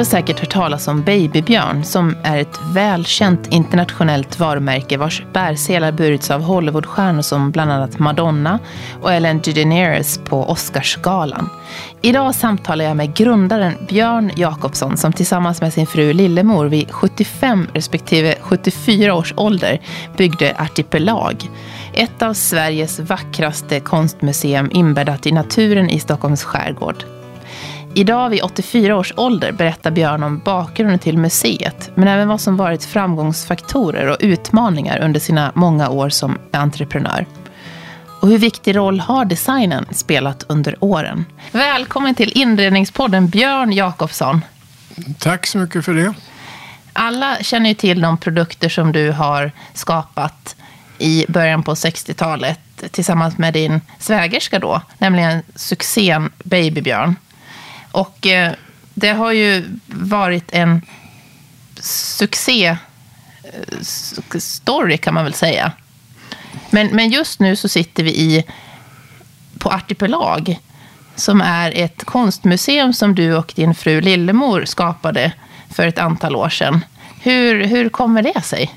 Du har säkert hört talas om Babybjörn som är ett välkänt internationellt varumärke vars bärselar burits av Hollywoodstjärnor som bland annat Madonna och Ellen DeGeneres på Oscarsgalan. Idag samtalar jag med grundaren Björn Jakobsson som tillsammans med sin fru Lillemor vid 75 respektive 74 års ålder byggde Artipelag. Ett av Sveriges vackraste konstmuseum inbäddat i naturen i Stockholms skärgård. Idag vid 84 års ålder berättar Björn om bakgrunden till museet, men även vad som varit framgångsfaktorer och utmaningar under sina många år som entreprenör. Och hur viktig roll har designen spelat under åren? Välkommen till inredningspodden Björn Jakobsson. Tack så mycket för det. Alla känner ju till de produkter som du har skapat i början på 60-talet tillsammans med din svägerska då, nämligen succén Babybjörn. Och eh, det har ju varit en succé-story eh, kan man väl säga. Men, men just nu så sitter vi i, på Artipelag som är ett konstmuseum som du och din fru Lillemor skapade för ett antal år sedan. Hur, hur kommer det sig?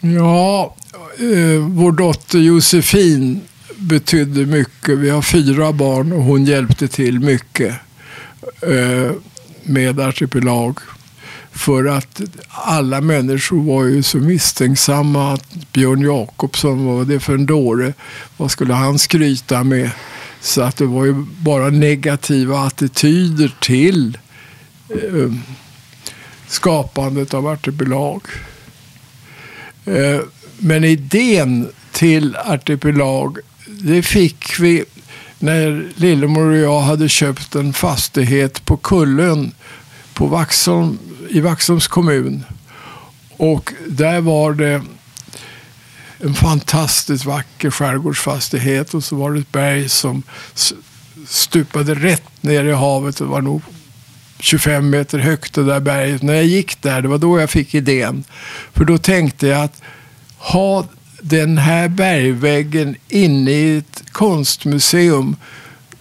Ja, eh, vår dotter Josefin betydde mycket. Vi har fyra barn och hon hjälpte till mycket eh, med Artipelag. För att alla människor var ju så misstänksamma att Björn Jakobsson, vad var det för en dåre? Vad skulle han skryta med? Så att det var ju bara negativa attityder till eh, skapandet av Artipelag. Eh, men idén till Artipelag det fick vi när Lillemor och jag hade köpt en fastighet på Kullön på Vaxholm, i Vaxholms kommun. Och där var det en fantastiskt vacker skärgårdsfastighet och så var det ett berg som stupade rätt ner i havet. Det var nog 25 meter högt det där berget. När jag gick där, det var då jag fick idén. För då tänkte jag att ha den här bergväggen inne i ett konstmuseum,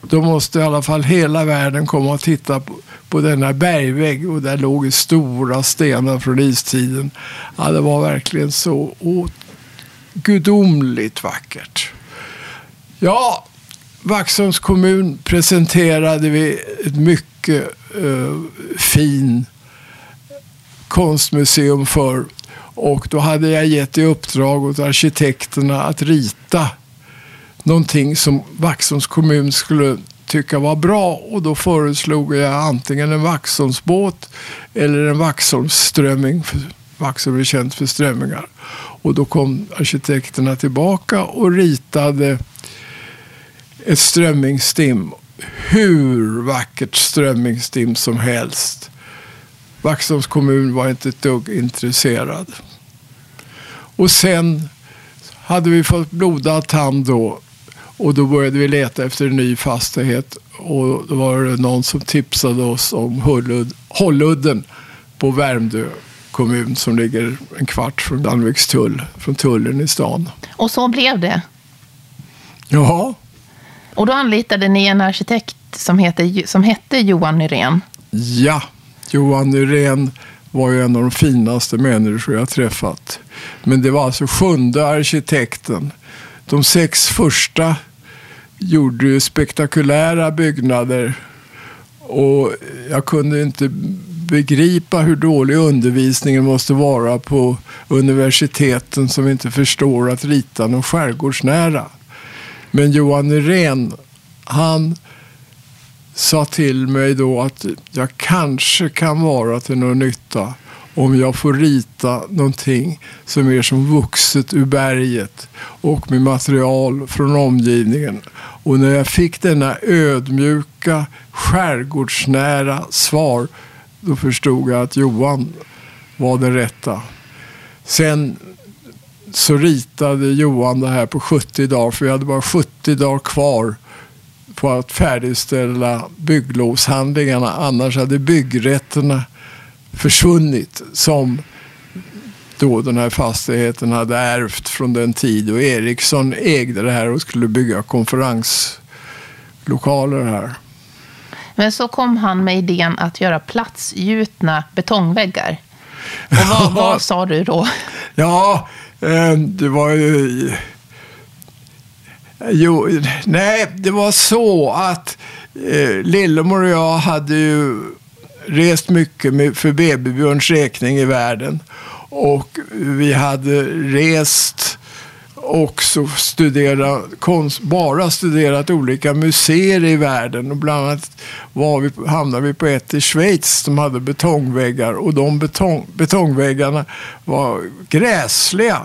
då måste i alla fall hela världen komma och titta på, på denna bergvägg. Och där låg stora stenar från istiden. Ja, det var verkligen så gudomligt vackert. Ja, Vaxholms kommun presenterade vi ett mycket uh, fin konstmuseum för. Och då hade jag gett i uppdrag åt arkitekterna att rita någonting som Vaxholms kommun skulle tycka var bra. Och då föreslog jag antingen en Vaxholmsbåt eller en Vaxholmsströmming. Vaxholm är känt för strömmingar. Och då kom arkitekterna tillbaka och ritade ett strömmingsstim. Hur vackert strömmingsstim som helst. Vaxholms kommun var inte ett dugg intresserad. Och sen hade vi fått blodad tand då. Och då började vi leta efter en ny fastighet. Och då var det någon som tipsade oss om Hullud, Hålludden på Värmdö kommun som ligger en kvart från Danvikstull, från tullen i stan. Och så blev det? Ja. Och då anlitade ni en arkitekt som, heter, som hette Johan Nyrén? Ja, Johan Nyrén var ju en av de finaste människor jag träffat. Men det var alltså sjunde arkitekten. De sex första gjorde ju spektakulära byggnader. Och jag kunde inte begripa hur dålig undervisningen måste vara på universiteten som inte förstår att rita något skärgårdsnära. Men Johan Nyrén, han sa till mig då att jag kanske kan vara till någon nytta om jag får rita någonting som är som vuxet ur berget och med material från omgivningen. Och när jag fick denna ödmjuka, skärgårdsnära svar då förstod jag att Johan var den rätta. Sen så ritade Johan det här på 70 dagar, för vi hade bara 70 dagar kvar på att färdigställa bygglovshandlingarna. Annars hade byggrätterna försvunnit som då den här fastigheten hade ärvt från den tid då Ericsson ägde det här och skulle bygga konferenslokaler här. Men så kom han med idén att göra platsgjutna betongväggar. Och vad, vad sa du då? Ja, eh, det var ju... Jo, nej, det var så att eh, Lillemor och jag hade ju rest mycket med, för Babybjörns räkning i världen. Och vi hade rest också studera, konst, bara studerat olika museer i världen. Och bland annat var vi, hamnade vi på ett i Schweiz som hade betongväggar. Och de betong, betongväggarna var gräsliga.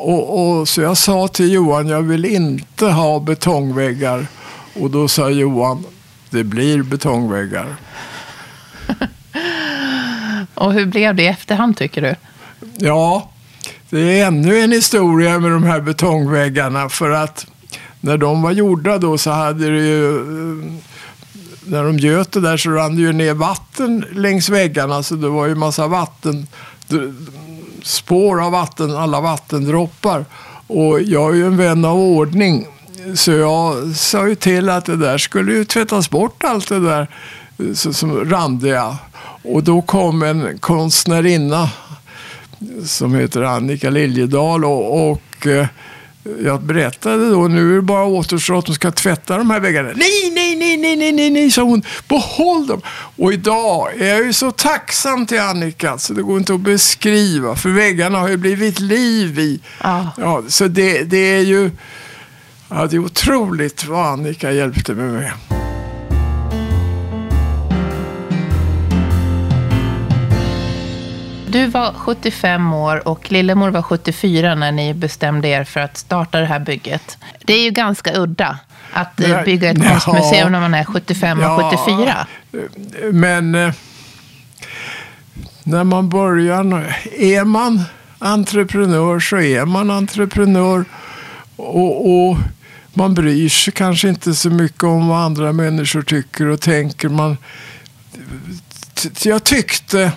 Och, och, så jag sa till Johan, jag vill inte ha betongväggar. Och då sa Johan, det blir betongväggar. och hur blev det i efterhand tycker du? Ja, det är ännu en historia med de här betongväggarna. För att när de var gjorda då så hade det ju när de göt det där så rann det ju ner vatten längs väggarna. Så det var ju massa vatten, spår av vatten, alla vattendroppar. Och jag är ju en vän av ordning. Så jag sa ju till att det där skulle ju tvättas bort allt det där som randiga. Och då kom en konstnärinna som heter Annika Liljedahl och, och eh, jag berättade då, nu är det bara återstår att de ska tvätta de här väggarna. Nej, nej, nej, nej, nej, nej, nej, sa hon. Behåll dem. Och idag är jag ju så tacksam till Annika så det går inte att beskriva. För väggarna har ju blivit liv i. Ah. Ja, så det, det är ju ja, det är otroligt vad Annika hjälpte mig med. Du var 75 år och Lillemor var 74 när ni bestämde er för att starta det här bygget. Det är ju ganska udda att eh, bygga ett konstmuseum när man är 75 och 74. Men eh, när man börjar, är man entreprenör så är man entreprenör. Och, och, man bryr sig kanske inte så mycket om vad andra människor tycker och tänker. Man, jag tyckte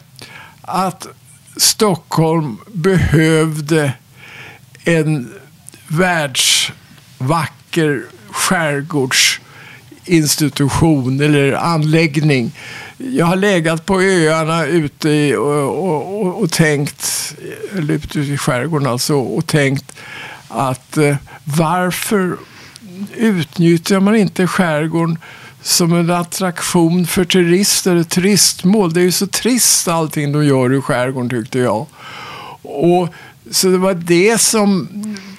att Stockholm behövde en världsvacker skärgårdsinstitution eller anläggning. Jag har legat på öarna ute i, och, och, och, tänkt, eller ute i skärgården alltså, och tänkt att eh, varför utnyttjar man inte skärgården som en attraktion för turister, ett turistmål. Det är ju så trist allting de gör i skärgården tyckte jag. Och, så det var det som,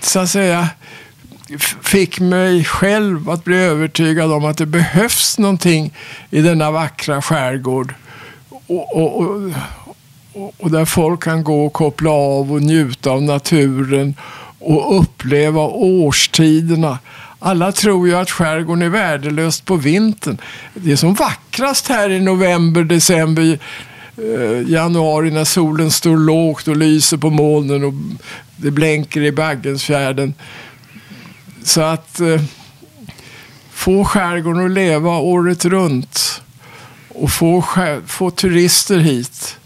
så att säga, fick mig själv att bli övertygad om att det behövs någonting i denna vackra skärgård. Och, och, och, och där folk kan gå och koppla av och njuta av naturen och uppleva årstiderna. Alla tror ju att skärgården är värdelöst på vintern. Det är som vackrast här i november, december, eh, januari när solen står lågt och lyser på molnen och det blänker i Baggensfjärden. Så att eh, få skärgården att leva året runt och få, få turister hit.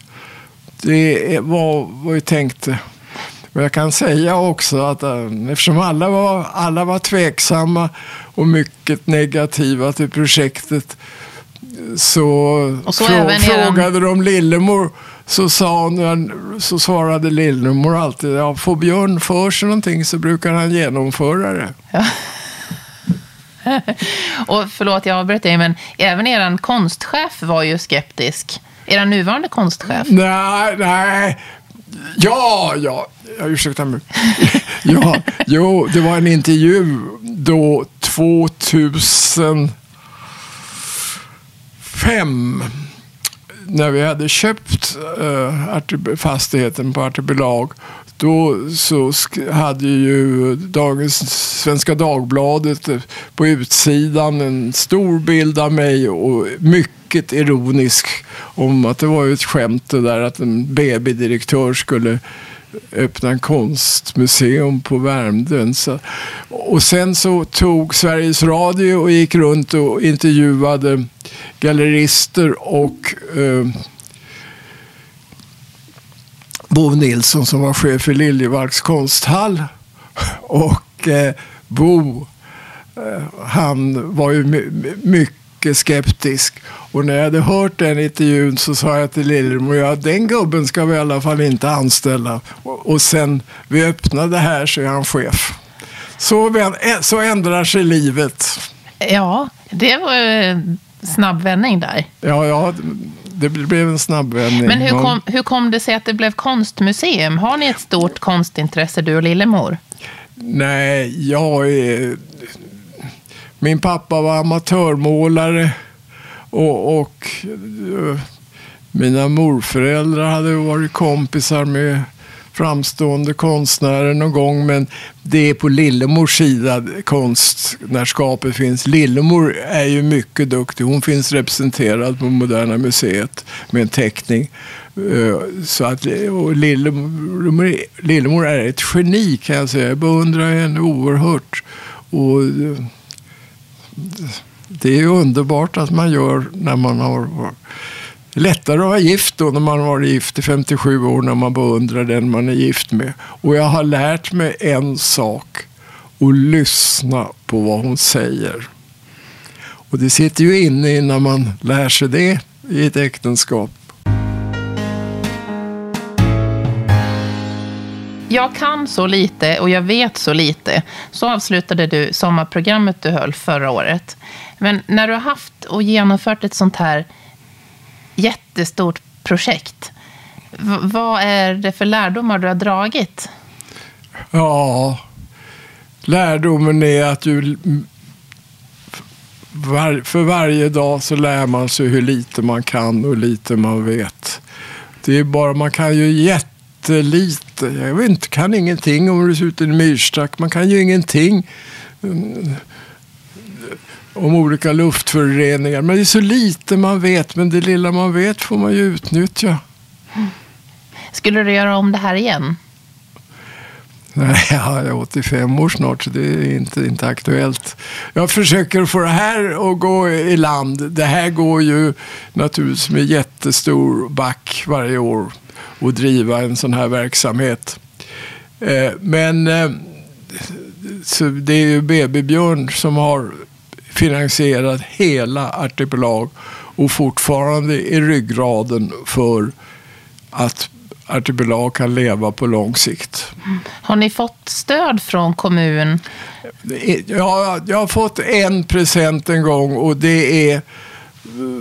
Det var vad vi tänkte. Och jag kan säga också att äh, eftersom alla var, alla var tveksamma och mycket negativa till projektet så, så frå frågade de Lillemor så, sa hon, så svarade Lillemor alltid ja, får Björn för sig någonting så brukar han genomföra det. Ja. och förlåt, jag avbröt dig, men även er konstchef var ju skeptisk. Er nuvarande konstchef? Nej, nej. Ja, ja, ja ursäkta mig. ja, jo, det var en intervju då 2005 när vi hade köpt uh, fastigheten på Artipelag. Då så hade ju dagens Svenska Dagbladet på utsidan en stor bild av mig och mycket ironisk om att det var ett skämt det där att en BB-direktör skulle öppna en konstmuseum på Värmdön. Så, och sen så tog Sveriges Radio och gick runt och intervjuade gallerister och eh, Bo Nilsson som var chef för Liljevalchs konsthall. Och eh, Bo, eh, han var ju mycket skeptisk. Och när jag hade hört den intervjun så sa jag till Lillemor, ja den gubben ska vi i alla fall inte anställa. Och, och sen vi öppnade här så är han chef. Så, så ändrar sig livet. Ja, det var snabb vändning där. Ja, ja, det blev en snabb vändning. Men hur kom, hur kom det sig att det blev konstmuseum? Har ni ett stort konstintresse, du och Lillemor? Nej, jag är... Min pappa var amatörmålare och, och uh, mina morföräldrar hade varit kompisar med framstående konstnärer någon gång. Men det är på Lillemors sida konstnärskapet finns. Lillemor är ju mycket duktig. Hon finns representerad på Moderna Museet med en teckning. Eh, så att, och Lillemor, Lillemor är ett geni kan jag säga. Jag beundrar henne oerhört. Och eh, det är underbart att man gör när man har lättare att vara gift då när man har varit gift i 57 år när man beundrar den man är gift med. Och jag har lärt mig en sak. Att lyssna på vad hon säger. Och det sitter ju inne innan man lär sig det i ett äktenskap. Jag kan så lite och jag vet så lite. Så avslutade du sommarprogrammet du höll förra året. Men när du har haft och genomfört ett sånt här jättestort projekt. V vad är det för lärdomar du har dragit? Ja, lärdomen är att du var, för varje dag så lär man sig hur lite man kan och lite man vet. Det är bara, man kan ju jättelite. Jag vet inte, kan ingenting om det ser ut i en myrstack. Man kan ju ingenting om olika luftföroreningar. Men det är så lite man vet, men det lilla man vet får man ju utnyttja. Skulle du göra om det här igen? Nej, jag är 85 år snart så det är inte, inte aktuellt. Jag försöker få det här att gå i land. Det här går ju naturligtvis med jättestor back varje år att driva en sån här verksamhet. Eh, men eh, det är ju BB Björn som har finansierat hela Artipelag och fortfarande är ryggraden för att Artipelag kan leva på lång sikt. Har ni fått stöd från kommun? Ja, jag har fått en present en gång och det är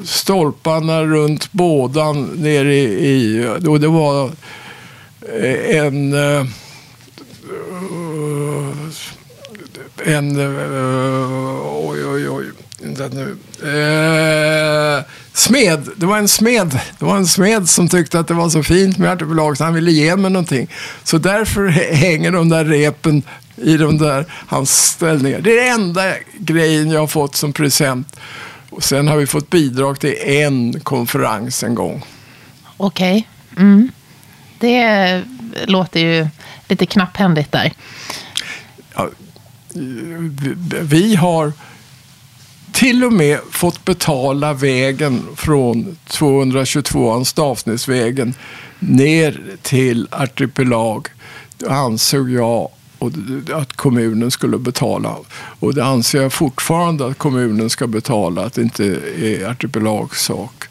stolparna runt bådan nere i... Och det var en... En oj, oj, oj. Nu. Eh, smed. Det var en smed. Det var en smed som tyckte att det var så fint med ärteförlag så han ville ge mig någonting. Så därför hänger de där repen i de där hans ställningar. Det är den enda grejen jag har fått som present. Och sen har vi fått bidrag till en konferens en gång. Okej. Okay. Mm. Det låter ju lite knapphändigt där. Ja, vi har till och med fått betala vägen från 222-an Stavsnäsvägen ner till Artipelag. Det ansåg jag att kommunen skulle betala. Och det anser jag fortfarande att kommunen ska betala, att det inte är Artipelags sak.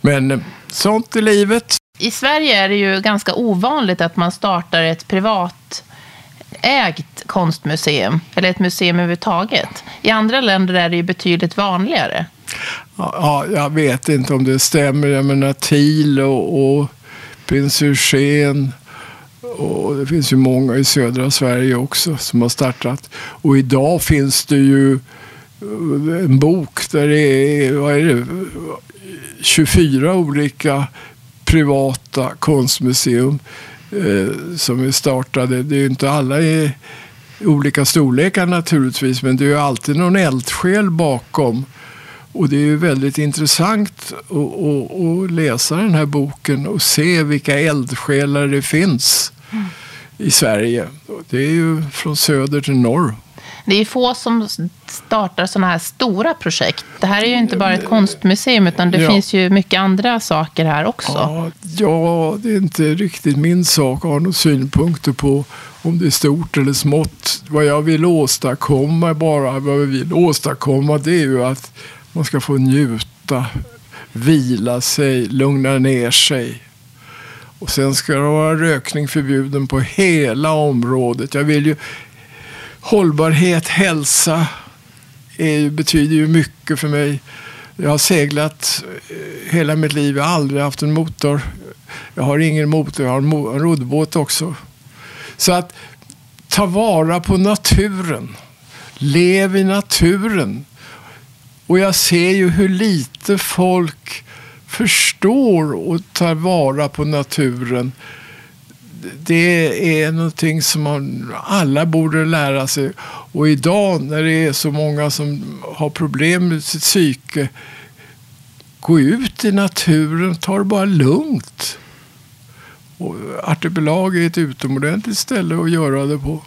Men eh, sånt är livet. I Sverige är det ju ganska ovanligt att man startar ett privat ägt konstmuseum, eller ett museum överhuvudtaget. I andra länder är det ju betydligt vanligare. Ja, jag vet inte om det stämmer. Jag menar Thiel och, och prins Eugen och det finns ju många i södra Sverige också som har startat. Och idag finns det ju eh, en bok där det är, vad är det, 24 olika privata konstmuseum eh, som är startade. Det är ju inte alla i olika storlekar naturligtvis, men det är ju alltid någon eldsjäl bakom. Och det är ju väldigt intressant att, läsa den här boken och se vilka eldsjälar det finns mm. i Sverige. Det är ju från söder till norr. Det är få som startar sådana här stora projekt. Det här är ju inte bara ett konstmuseum, utan det ja. finns ju mycket andra saker här också. Ja, ja, det är inte riktigt min sak att ha några synpunkter på om det är stort eller smått. Vad jag vill åstadkomma, bara vad vi vill åstadkomma, det är ju att Man ska få njuta, vila sig, lugna ner sig. Och sen ska det vara rökning förbjuden på hela området. Jag vill ju hållbarhet, hälsa är, betyder ju mycket för mig. Jag har seglat eh, hela mitt liv. Jag har aldrig haft en motor. Jag har ingen motor, jag har en roddbåt också. Så att ta vara på naturen. Lev i naturen. Och jag ser ju hur lite folk förstår och tar vara på naturen. Det är någonting som man, alla borde lära sig. Och idag när det är så många som har problem med sitt psyke, gå ut i naturen, ta det bara lugnt. Och Artipelag är ett utomordentligt ställe att göra det på.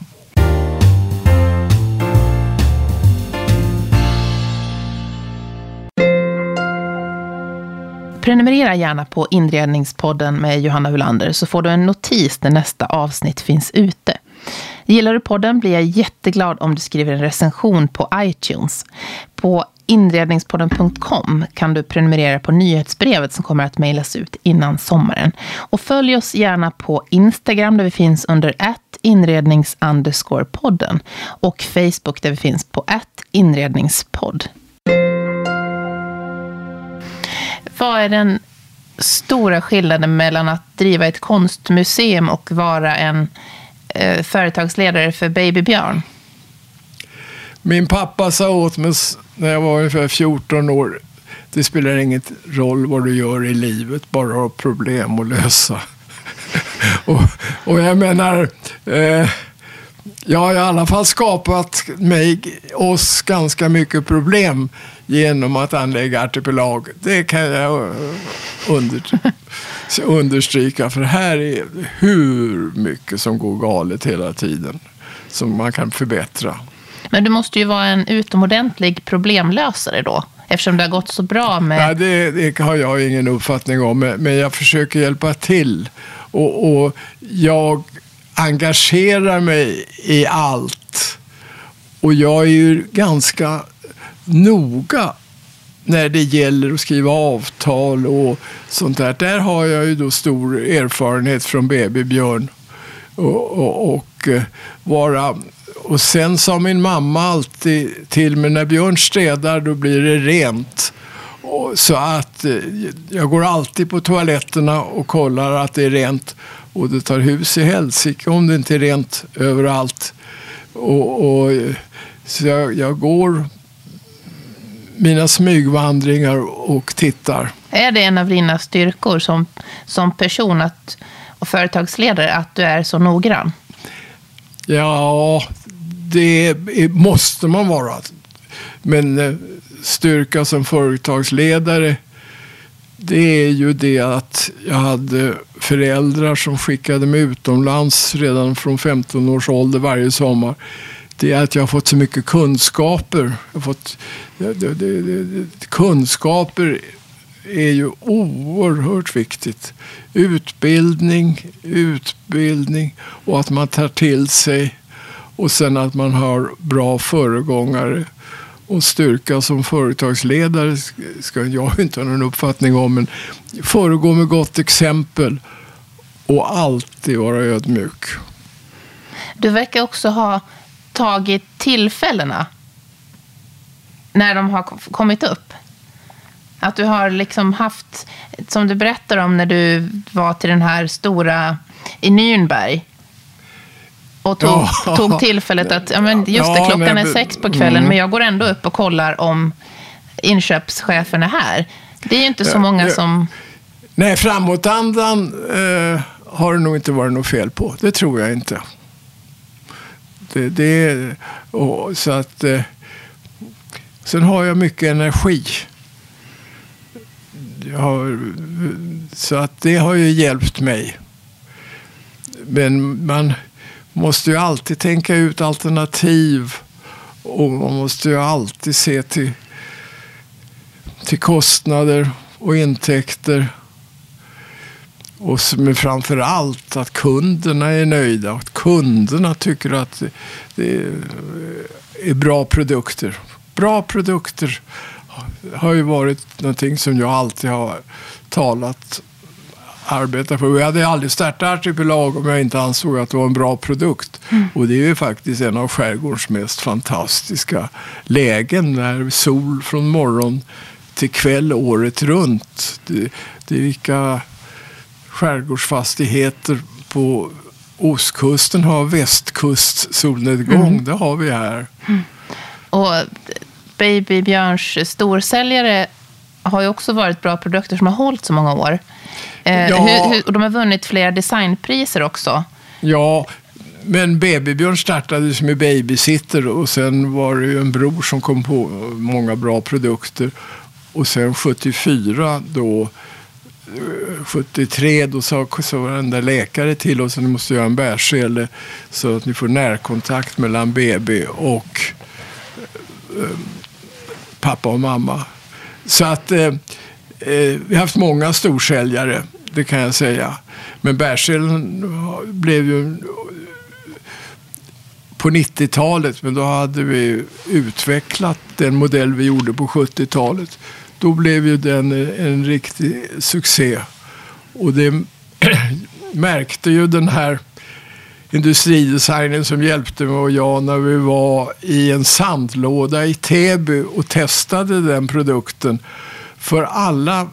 Prenumerera gärna på Inredningspodden med Johanna Hulander så får du en notis när nästa avsnitt finns ute. Gillar du podden blir jag jätteglad om du skriver en recension på iTunes. På inredningspodden.com kan du prenumerera på nyhetsbrevet som kommer att mejlas ut innan sommaren. Och följ oss gärna på Instagram där vi finns under inrednings podden och Facebook där vi finns på inredningspodd. Vad är den stora skillnaden mellan att driva ett konstmuseum och vara en eh, företagsledare för Babybjörn? Min pappa sa åt mig när jag var ungefär 14 år, det spelar ingen roll vad du gör i livet, bara ha problem att lösa. och, och, jag menar, eh, jag har i alla fall skapat mig, oss ganska mycket problem genom att anlägga artipelag. Det kan jag eh, under, understryka, för här är hur mycket som går galet hela tiden som man kan förbättra. Men du måste ju vara en utomordentlig problemlösare då, eftersom det har gått så bra med... Nej, det, det har jag ingen uppfattning om, men jag försöker hjälpa till. Och, och jag engagerar mig i allt. Och jag är ju ganska noga när det gäller att skriva avtal och sånt där. Där har jag ju då stor erfarenhet från BB Björn. Och, och, och, eh, vara, och sen sa min mamma alltid till mig, när Björn städar då blir det rent. Och, så att eh, jag går alltid på toaletterna och kollar att det är rent. Och det tar hus i helsike om det inte är rent överallt. Och, och eh, så jag, jag går mina smygvandringar och tittar. Är det en av dina styrkor som, som person att, och företagsledare att du är så noggrann? Ja, det måste man vara. Men eh, styrka som företagsledare det är ju det att jag hade föräldrar som skickade mig utomlands redan från 15 års ålder varje sommar. Det är att jag har fått så mycket kunskaper. Jag har fått, det, det, det, kunskaper är ju oerhört viktigt. Utbildning, utbildning och att man tar till sig och sen att man har bra föregångare och styrka som företagsledare ska jag inte ha någon uppfattning om, men föregå med gott exempel och alltid vara ödmjuk. Du verkar också ha tagit tillfällena när de har kommit upp. Att du har liksom haft, som du berättar om när du var till den här stora i Nürnberg och tog, ja. tog tillfället att, ja men just det, klockan men, är sex på kvällen, mm. men jag går ändå upp och kollar om inköpschefen är här. Det är ju inte så många som... Nej, framåtandan eh, har det nog inte varit något fel på. Det tror jag inte. Eh, det, det, och, så att, eh, sen har jag mycket energi. Har, så att det har ju hjälpt mig. Men man måste ju alltid tänka ut alternativ och man måste ju alltid se till, till kostnader och intäkter. Och men framför allt att kunderna är nöjda. Att kunderna tycker att det är bra produkter. Bra produkter har ju varit någonting som jag alltid har talat arbetat för. Jag hade aldrig startat Artipelag om jag inte ansåg att det var en bra produkt. Mm. Och det är ju faktiskt en av skärgårdens mest fantastiska lägen. När sol från morgon till kväll året runt. Det, det är vilka skärgårdsfastigheter på ostkusten har västkust solnedgång. Mm. Det har vi här. Mm. Och Baby Björns storsäljare har ju också varit bra produkter som har hållit så många år. Eh, ja. hur, hur, och de har vunnit flera designpriser också. Ja, men Babybjörn startade som med babysitter och sen var det ju en bror som kom på många bra produkter. Och sen 74 då 73 då sa, sa varenda läkare till oss att ni måste göra en bärsele så att ni får närkontakt mellan BB och eh, pappa och mamma. Så att eh, vi har haft många storsäljare, det kan jag säga. Men bärselen blev ju på 90-talet, men då hade vi utvecklat den modell vi gjorde på 70-talet. Då blev ju den en riktig succé. Och det märkte ju den här industridesignen som hjälpte mig och jag när vi var i en sandlåda i Täby och testade den produkten. För alla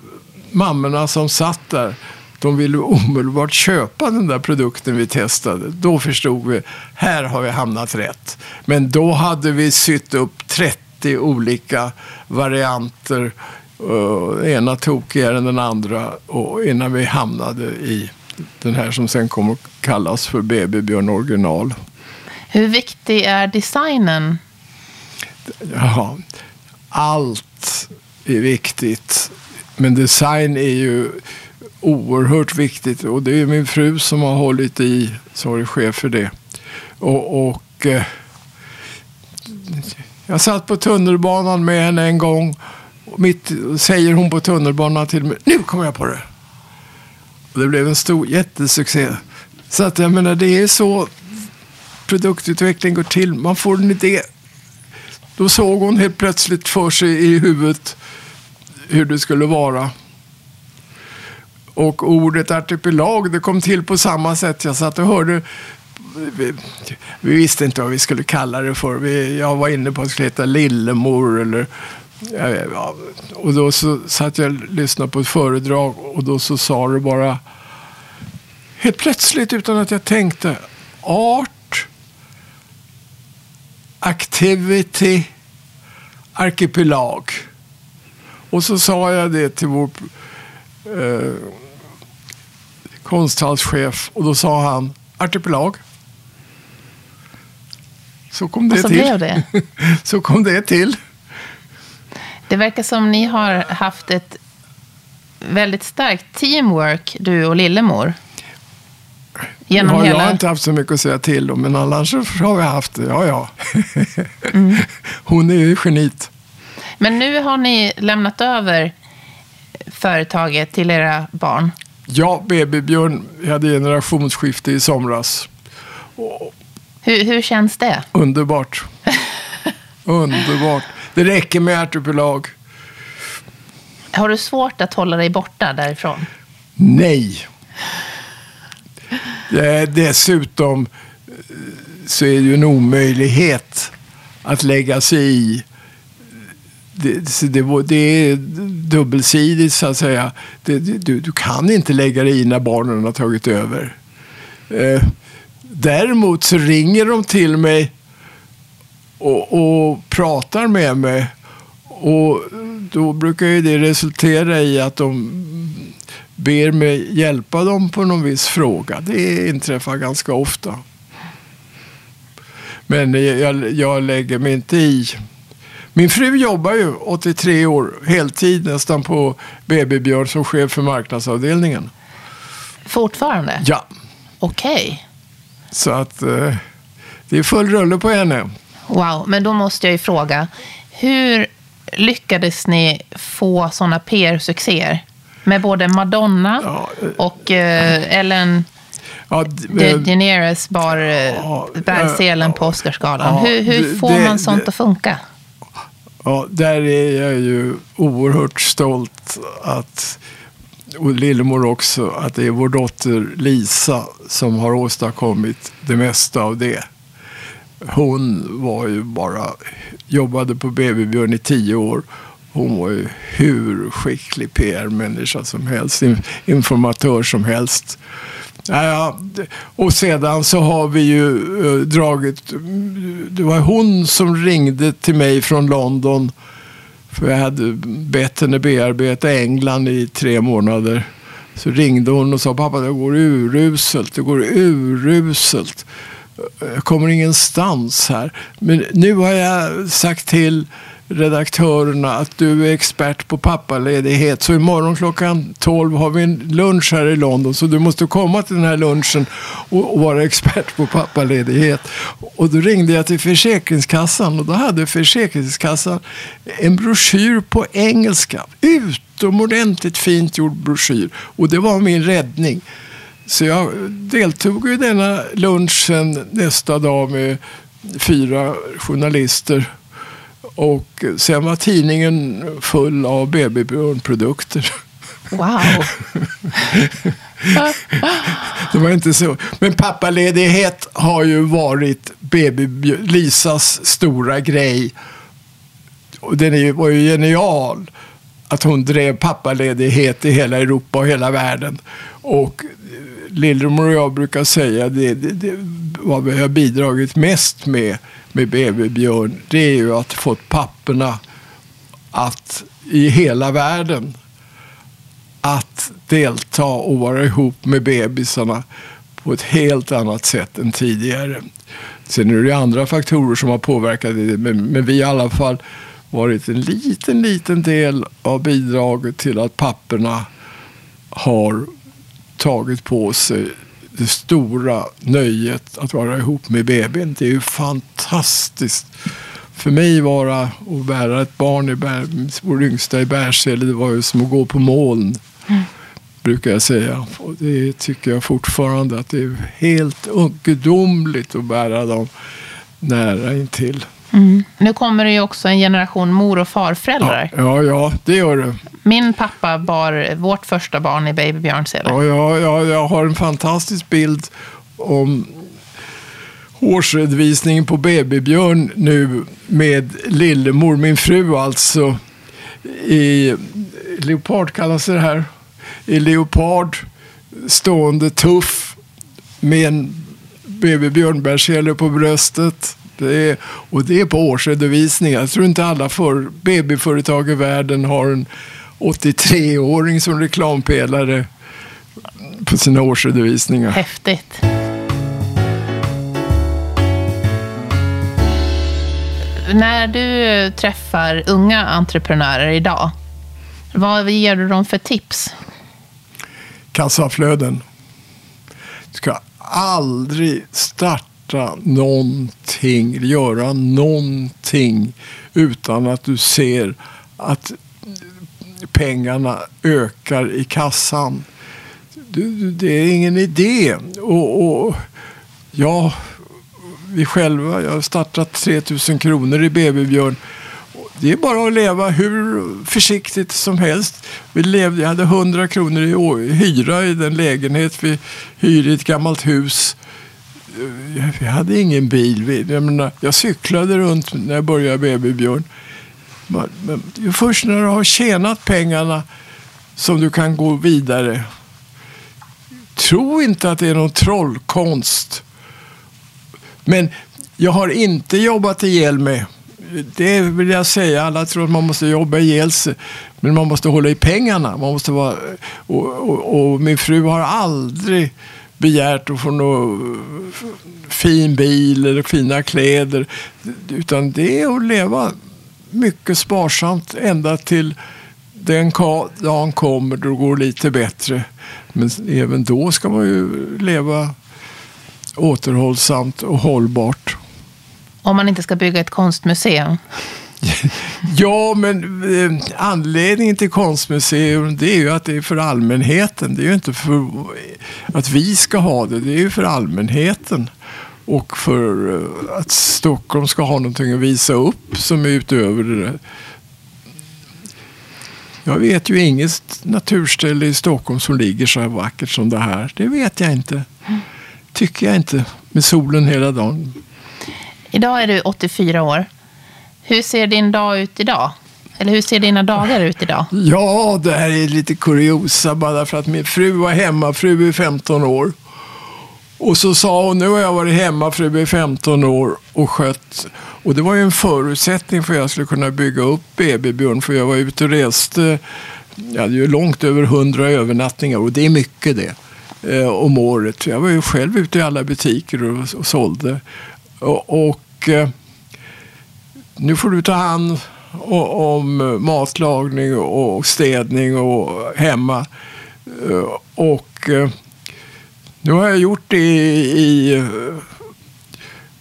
mammorna som satt där, de ville omedelbart köpa den där produkten vi testade. Då förstod vi, här har vi hamnat rätt. Men då hade vi sytt upp 30 olika varianter. Uh, ena tokigare än den andra och innan vi hamnade i den här som sen kommer att kallas för BB Björn original. Hur viktig är designen? Ja, allt är viktigt. Men design är ju oerhört viktigt och det är min fru som har hållit i, som är chef för det. Och, och eh, jag satt på tunnelbanan med henne en gång. Mitt, säger hon på tunnelbanan till mig, nu kommer jag på det. Och det blev en stor jättesuccé. Så att jag menar, det är så produktutveckling går till. Man får en idé. Då såg hon helt plötsligt för sig i huvudet hur det skulle vara. Och ordet artipelag, det kom till på samma sätt. Jag satt och hörde vi, vi, visste inte vad vi skulle kalla det för. Vi, jag var inne på att det skulle heta Lillemor eller och då så satt jag och lyssnade på ett föredrag och då så sa det bara helt plötsligt utan att jag tänkte art, activity, arkipelag. Och så sa jag det till vår eh, konsthallschef och då sa han artipelag. Så kom det och så till. Det. så kom det till. Det verkar som ni har haft ett väldigt starkt teamwork, du och Lillemor. Genom ja, hela... Jag har inte haft så mycket att säga till om, men annars har vi haft det. Ja, ja. Mm. Hon är ju genit. Men nu har ni lämnat över företaget till era barn. Ja, BB-Björn hade generationsskifte i somras. Hur, hur känns det? Underbart. Underbart. Det räcker med artipelag. Har du svårt att hålla dig borta därifrån? Nej. Dessutom eh, så är det ju en omöjlighet att lägga sig i. Det, det, det är dubbelsidigt så att säga. Det, du, du, kan inte lägga dig i när barnen har tagit över. Eh, däremot så ringer de till mig och, och pratar med mig. Och då brukar ju det resultera i att de ber mig hjälpa dem på någon viss fråga. Det inträffar ganska ofta. Men jag, jag lägger mig inte i. Min fru jobbar ju 83 år heltid nästan på BB Björn som chef för marknadsavdelningen. Fortfarande? Ja. Okej. Okay. Så att eh, det är full rulle på henne. Wow, men då måste jag ju fråga. Hur lyckades ni få sådana PR-succéer? Med både Madonna ja, eh, och uh, Ellen ja, DeGeneres bar, ja, bär selen på Oscarsgalan. hur, hur får det, man sånt det, att funka? Ja, där är jag ju oerhört stolt att, och Lillemor också, att det är vår dotter Lisa som har åstadkommit det mesta av det. Hon var ju bara, jobbade på BB Björn i tio år. Hon var ju hur skicklig PR-människa som helst, informatör som helst. Ja, och sedan så har vi ju eh, dragit, det var hon som ringde till mig från London. För jag hade bett henne bearbeta England i tre månader. Så ringde hon och sa, pappa det går uruselt, det går uruselt. Jag kommer ingenstans här. Men nu har jag sagt till redaktörerna att du är expert på pappaledighet. Så imorgon klockan 12 har vi en lunch här i London. Så du måste komma till den här lunchen och, och vara expert på pappaledighet. Och då ringde jag till Försäkringskassan och då hade Försäkringskassan en broschyr på engelska. Utomordentligt fint gjord broschyr. Och det var min räddning. Så jag deltog i denna lunchen nästa dag med fyra journalister och sen var tidningen full av BB-produkter. Wow! det var inte så. Men pappaledighet har ju varit BB Lisas stora grej. Och den var ju genial. Att hon drev pappaledighet i hela Europa och hela världen. Och Lillemor och jag brukar säga det, det, det vad vi har bidragit mest med med BB Björn, det är ju att fått papperna att i hela världen att delta och vara ihop med bebisarna på ett helt annat sätt än tidigare. Sen är det andra faktorer som har påverkat det, men, men vi har i alla fall varit en liten, liten del av bidraget till att papperna har tagit på sig det stora nöjet att vara ihop med bebisen. Det är ju fantastiskt. För mig vara att bära ett barn, i bär, vår yngsta i bärsele, det var ju som att gå på moln. Mm. Brukar jag säga. Och det tycker jag fortfarande att det är helt gudomligt att bära dem nära intill. Mm. Nu kommer det ju också en generation mor och farföräldrar. Ja, ja, ja, det gör det. Min pappa bar vårt första barn i Baby Björnsele. Ja, ja, ja, jag har en fantastisk bild om årsredovisningen på Baby Björn nu med Lillemor, min fru alltså, i leopard kallas det här. I leopard, stående tuff med en BB Björnbergshele på bröstet. Det är, och det är på årsredovisningen. Jag tror inte alla för, BB-företag i världen har en 83-åring som reklampelare på sina årsredovisningar. Häftigt. När du träffar unga entreprenörer idag, vad ger du dem för tips? Kassaflöden. Du ska aldrig starta någonting, göra någonting utan att du ser att pengarna ökar i kassan. Det är ingen idé. Och, och ja, vi själva, jag har startat 3000 kronor i BB Björn. Det är bara att leva hur försiktigt som helst. Vi levde, jag hade 100 kronor i hyra i den lägenhet vi hyr i ett gammalt hus. Vi hade ingen bil. Jag, menar, jag cyklade runt när jag började BB Björn. Men det är först när du har tjänat pengarna som du kan gå vidare. Tro inte att det är någon trollkonst. Men jag har inte jobbat ihjäl mig. Det vill jag säga. Alla tror att man måste jobba ihjäl sig. Men man måste hålla i pengarna. Man måste vara, och, och, och min fru har aldrig begärt att få någon fin bil eller fina kläder. Utan det är att leva mycket sparsamt ända till den dagen kommer då det går lite bättre. Men även då ska man ju leva återhållsamt och hållbart. Om man inte ska bygga ett konstmuseum? ja, men eh, anledningen till konstmuseum det är ju att det är för allmänheten. Det är ju inte för att vi ska ha det, det är ju för allmänheten. Och för eh, att Stockholm ska ha någonting att visa upp som är utöver det där. Jag vet ju inget naturställe i Stockholm som ligger så här vackert som det här. Det vet jag inte. Tycker jag inte. Med solen hela dagen. Idag är du 84 år. Hur ser din dag ut idag? Eller hur ser dina dagar ut idag? Ja, det här är lite kuriosa bara för att min fru var hemma. Fru är 15 år. Och så sa hon, nu har jag varit hemma, i 15 år och skött. Och det var ju en förutsättning för att jag skulle kunna bygga upp BB Björn. För jag var ute och reste, jag hade ju långt över 100 övernattningar och det är mycket det. Eh, om året. Jag var ju själv ute i alla butiker och, och sålde. Och, och eh, nu får du ta hand om matlagning och städning och hemma. Eh, och eh, nu har jag gjort det i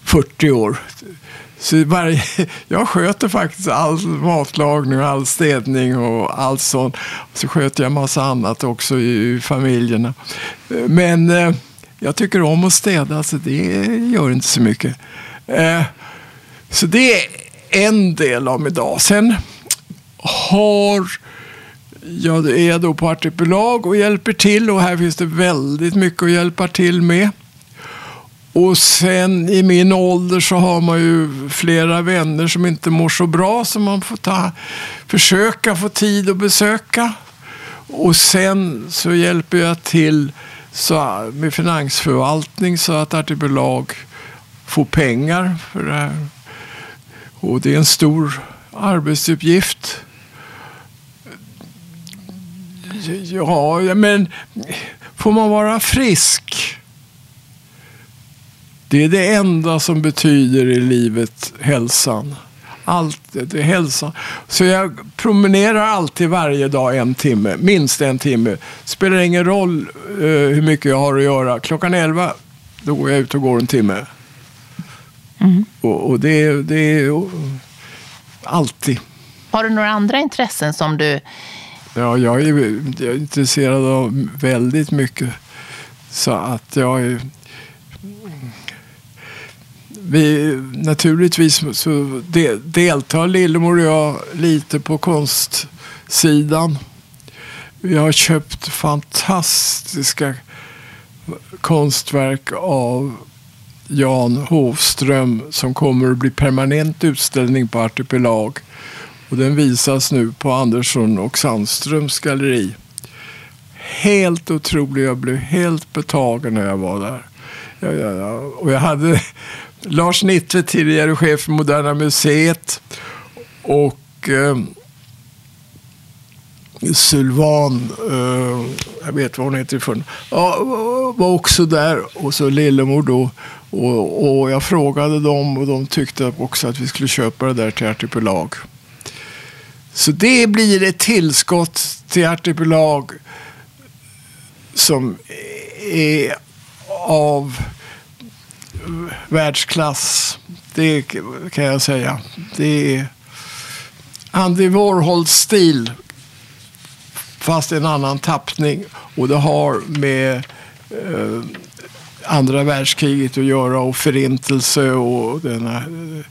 40 eh, år. Så varje, jag sköter faktiskt all matlagning och all städning och allt sånt. Så sköter jag massa annat också i familjerna. Men eh, jag tycker om att städa, så det gör inte så mycket. Eh, så det är en del av min dag. Sen har jag är då på Artipelag och hjälper till och här finns det väldigt mycket att hjälpa till med. Och sen i min ålder så har man ju flera vänner som inte mår så bra som man får ta, försöka få tid att besöka. Och sen så hjälper jag till så, med finansförvaltning så att Artipelag får pengar för det här. Och det är en stor arbetsuppgift. Ja, men får man vara frisk? Det är det enda som betyder i livet hälsan. Allt det är hälsan. Så jag promenerar alltid varje dag en timme, minst en timme. Spelar ingen roll uh, hur mycket jag har att göra. Klockan elva, då går jag ut och går en timme. Mm. Och, och, det, är alltid. Har du några andra intressen som du... Ja, jag är, jag är intresserad av väldigt mycket. Så att jag är vi, naturligtvis så de, deltar Lillemor och jag lite på konstsidan. Vi har köpt fantastiska konstverk av Jan Hovström som kommer att bli permanent utställning på Artipelag. Och den visas nu på Andersson och Sandströms galleri. Helt otrolig. Jag blev helt betagen när jag var där. Ja, ja, ja. Och jag hade Lars Nittve, tidigare chef för Moderna Museet. Och eh, Sylvan, eh, jag vet vad hon heter för ja, var också där. Och så Lillemor då. Och, och, jag frågade dem och de tyckte också att vi skulle köpa det där till Artipelag. Så det blir ett tillskott till Artipelag som är av världsklass. Det kan jag säga. Det är Andy Warhols stil fast en annan tappning. Och det har med eh, andra världskriget att göra och förintelse och denna... Eh,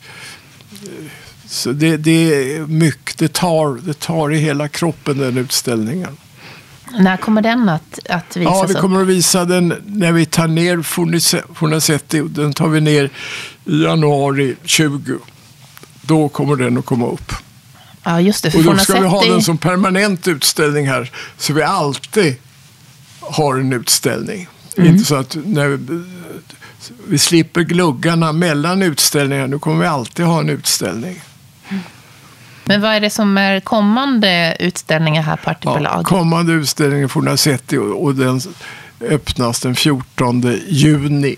så det, det är mycket. Det tar, det tar i hela kroppen den utställningen. När kommer den att, att visas Ja, vi kommer att visa den när vi tar ner Fornasetti. Den tar vi ner i januari 20. Då kommer den att komma upp. Ja, just det. Och då ska vi ha den som permanent utställning här. Så vi alltid har en utställning. Mm. Inte så att när vi, vi slipper gluggarna mellan utställningar. Nu kommer vi alltid ha en utställning. Men vad är det som är kommande utställningar här på Artipelag? Ja, kommande utställningen får ni sett och den öppnas den 14 juni.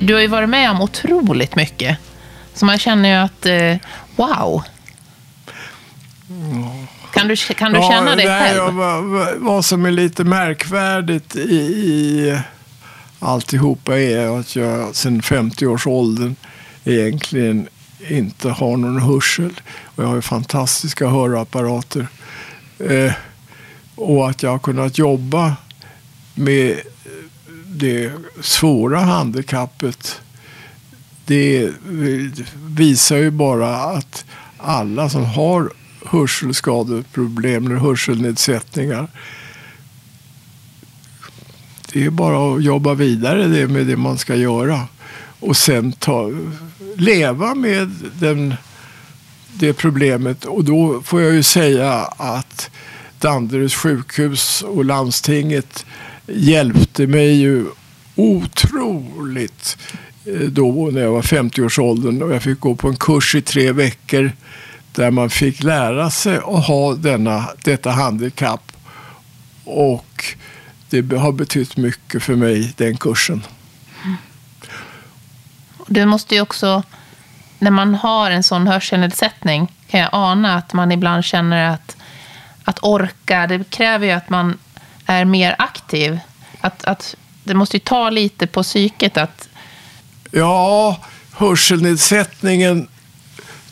Du har ju varit med om otroligt mycket. Så man känner ju att, eh, wow. Kan du, kan du ja, känna det själv? Vad, vad som är lite märkvärdigt i, i alltihopa är att jag sedan 50 års åldern egentligen inte har någon hörsel. Och jag har ju fantastiska hörapparater. Eh, Och att jag har kunnat jobba med det svåra handikappet det visar ju bara att alla som har hörselskadeproblem eller hörselnedsättningar det är bara att jobba vidare med det man ska göra. Och sen ta, leva med den, det problemet. Och då får jag ju säga att Danderyds sjukhus och landstinget hjälpte mig ju otroligt eh, då när jag var 50-årsåldern och jag fick gå på en kurs i tre veckor där man fick lära sig att ha denna, detta handikapp. Och det har betytt mycket för mig, den kursen. Du måste ju också, när man har en sån hörselnedsättning, kan jag ana att man ibland känner att, att orka, det kräver ju att man är mer aktiv. Att, att det måste ju ta lite på psyket att... Ja, hörselnedsättningen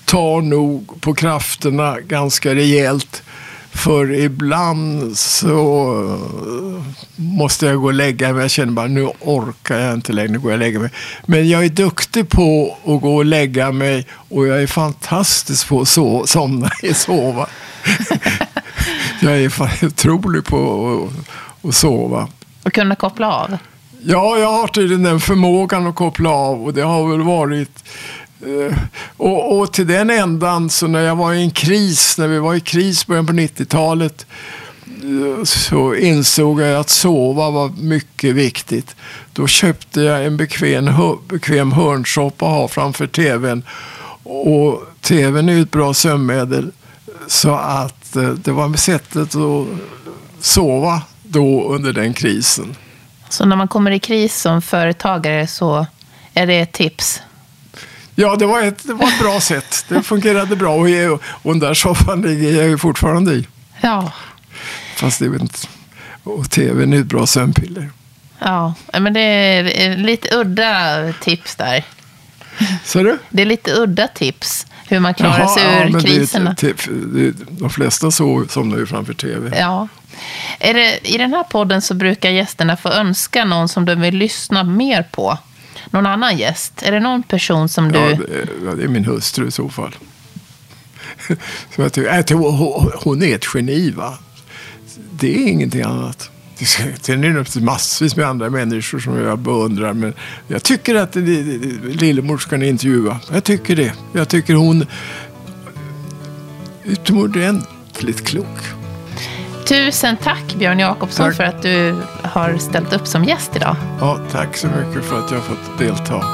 tar nog på krafterna ganska rejält. För ibland så måste jag gå och lägga mig. Jag känner bara nu orkar jag inte längre. Nu går jag och lägger mig. Men jag är duktig på att gå och lägga mig och jag är fantastisk på att so somna i sova. jag är otrolig på att, att sova. Och kunna koppla av? Ja, jag har tydligen den förmågan att koppla av och det har väl varit Eh, och, och, till den ändan, så när jag var i en kris, när vi var i kris början på 90-talet, eh, så insåg jag att sova var mycket viktigt. Då köpte jag en bekväm, bekväm hörnsoppa att ha framför tvn. Och tvn är ju ett bra sömnmedel. Så att eh, det var sättet att sova då under den krisen. Så när man kommer i kris som företagare så är det ett tips? Ja, det var, ett, det var ett bra sätt. Det fungerade bra och, jag, och den där soffan ligger jag ju fortfarande i. Ja. Fast det är inte... Och tvn är ett bra sömnpiller. Ja, men det är lite udda tips där. Ser du? Det är lite udda tips hur man klarar Jaha, sig ur ja, kriserna. Det, det, de flesta somnar ju framför tv. Ja. Är det, I den här podden så brukar gästerna få önska någon som de vill lyssna mer på någon annan gäst? Är det någon person som du... Ja, det, det är min hustru i så fall. Så jag tycker, jag hon är ett geni, va? Det är ingenting annat. Sen är det massvis med andra människor som jag beundrar. Men jag tycker att Lillemor ska ni intervjua. Jag tycker det. Jag tycker hon är utomordentligt klok. Tusen tack Björn Jakobsson för att du har ställt upp som gäst idag. Ja, tack så mycket för att jag har fått delta.